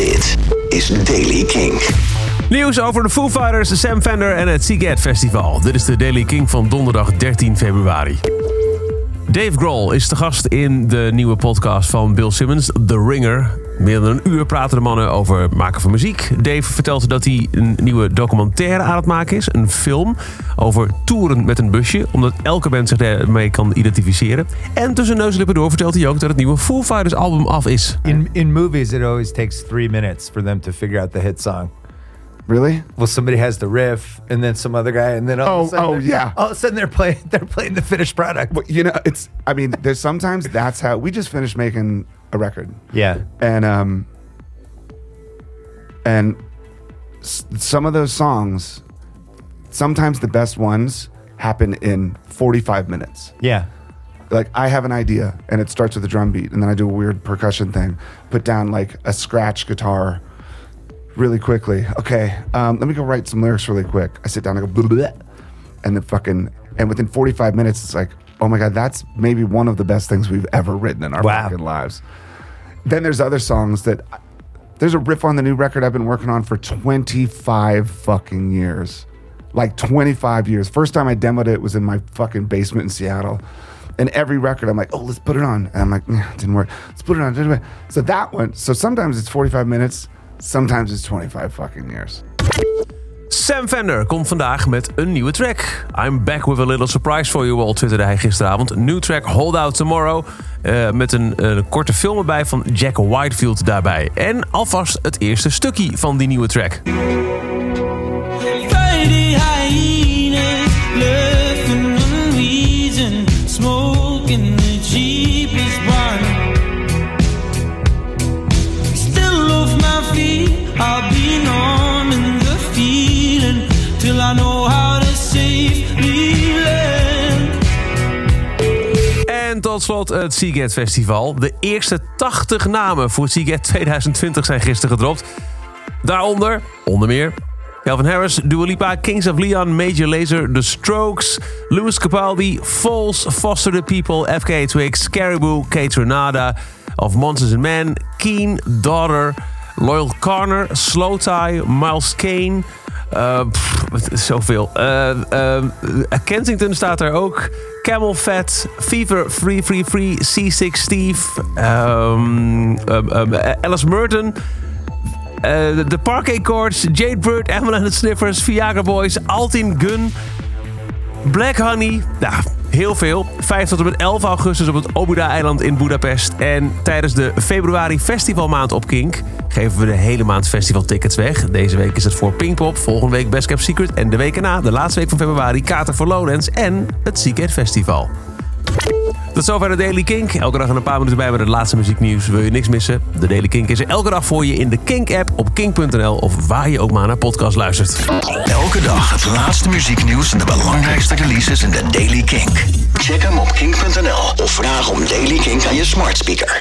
Dit is Daily King. Nieuws over de Foo Fighters, Sam Fender en het Seagate Festival. Dit is de Daily King van donderdag 13 februari. Dave Grohl is de gast in de nieuwe podcast van Bill Simmons, The Ringer. Meer dan een uur praten de mannen over maken van muziek. Dave vertelt dat hij een nieuwe documentaire aan het maken is. Een film over toeren met een busje. Omdat elke band zich daarmee kan identificeren. En tussen neus en lippen door vertelt hij ook dat het nieuwe Foo Fighters album af is. In in movies, it always takes three minutes for them to figure out the hit song. Really? Well, somebody has the riff, and then some other guy, and then all Oh, of a sudden, oh, they're- yeah. all of a sudden they're playing they're playing the finished product. But you know, it's. I mean, there's sometimes that's how we just finished making a record, Yeah, and um, and s- some of those songs, sometimes the best ones happen in 45 minutes. yeah, Like I have an idea, and it starts with a drum beat, and then I do a weird percussion thing, put down like a scratch guitar, really quickly. Okay, um, let me go write some lyrics really quick. I sit down, I go, blah, blah, blah, and then fucking, and within 45 minutes, it's like, oh my god, that's maybe one of the best things we've ever written in our Wow. fucking lives. Then there's other songs that. There's a riff on the new record I've been working on for 25 fucking years. Like 25 years. First time I demoed it was in my fucking basement in Seattle. And every record I'm like, oh, let's put it on. And I'm like, "Nah, it didn't work. Let's put it on. Didn't work." So that one, so sometimes it's 45 minutes, sometimes it's 25 fucking years. Sam Fender komt vandaag met een nieuwe track. I'm back with a little surprise for you all, twitterde hij gisteravond. New track Hold Out Tomorrow. eh, met een, een korte film erbij van Jack Whitefield daarbij. En alvast het eerste stukje van die nieuwe track. En tot slot het Seagate Festival. De eerste 80 namen voor Seagate 2020 zijn gisteren gedropt. Daaronder, onder meer... Calvin Harris, Dua Lipa, Kings of Leon, Major Lazer, The Strokes, Louis Capaldi, Falls, Foster the People, FK Twigs, Caribou, Kate Renada, Of Monsters and Men, Keen, Daughter, Loyal Corner, Slow Tie, Miles Kane... is zoveel. Eh, Kensington staat er ook. Camel Fat, Fever, Free Free Free, C6 Steve, ehm, Alice Merton... De Parquet Courts, Jade Bird, Emma and the Sniffers, Viagra Boys, Altin Gun, Black Honey. Ja, heel veel. 5 tot en met 11 augustus op het Obuda-eiland in Budapest. En tijdens de februari festivalmaand op Kink geven we de hele maand festivaltickets weg. Deze week is het voor Pinkpop, volgende week Best Kept Secret... en de week erna, de laatste week van februari, Kater voor Lowlands en het Seagate Festival. Tot zover de Daily Kink. Elke dag een paar minuten bij met het laatste muzieknieuws. Wil je niks missen? De Daily Kink is er elke dag voor je in de Kink-app op kink.nl... of waar je ook maar naar podcast luistert. Elke dag het laatste muzieknieuws en de belangrijkste releases in de Daily King. Check hem op king.nl of vraag om Daily King aan je smart speaker.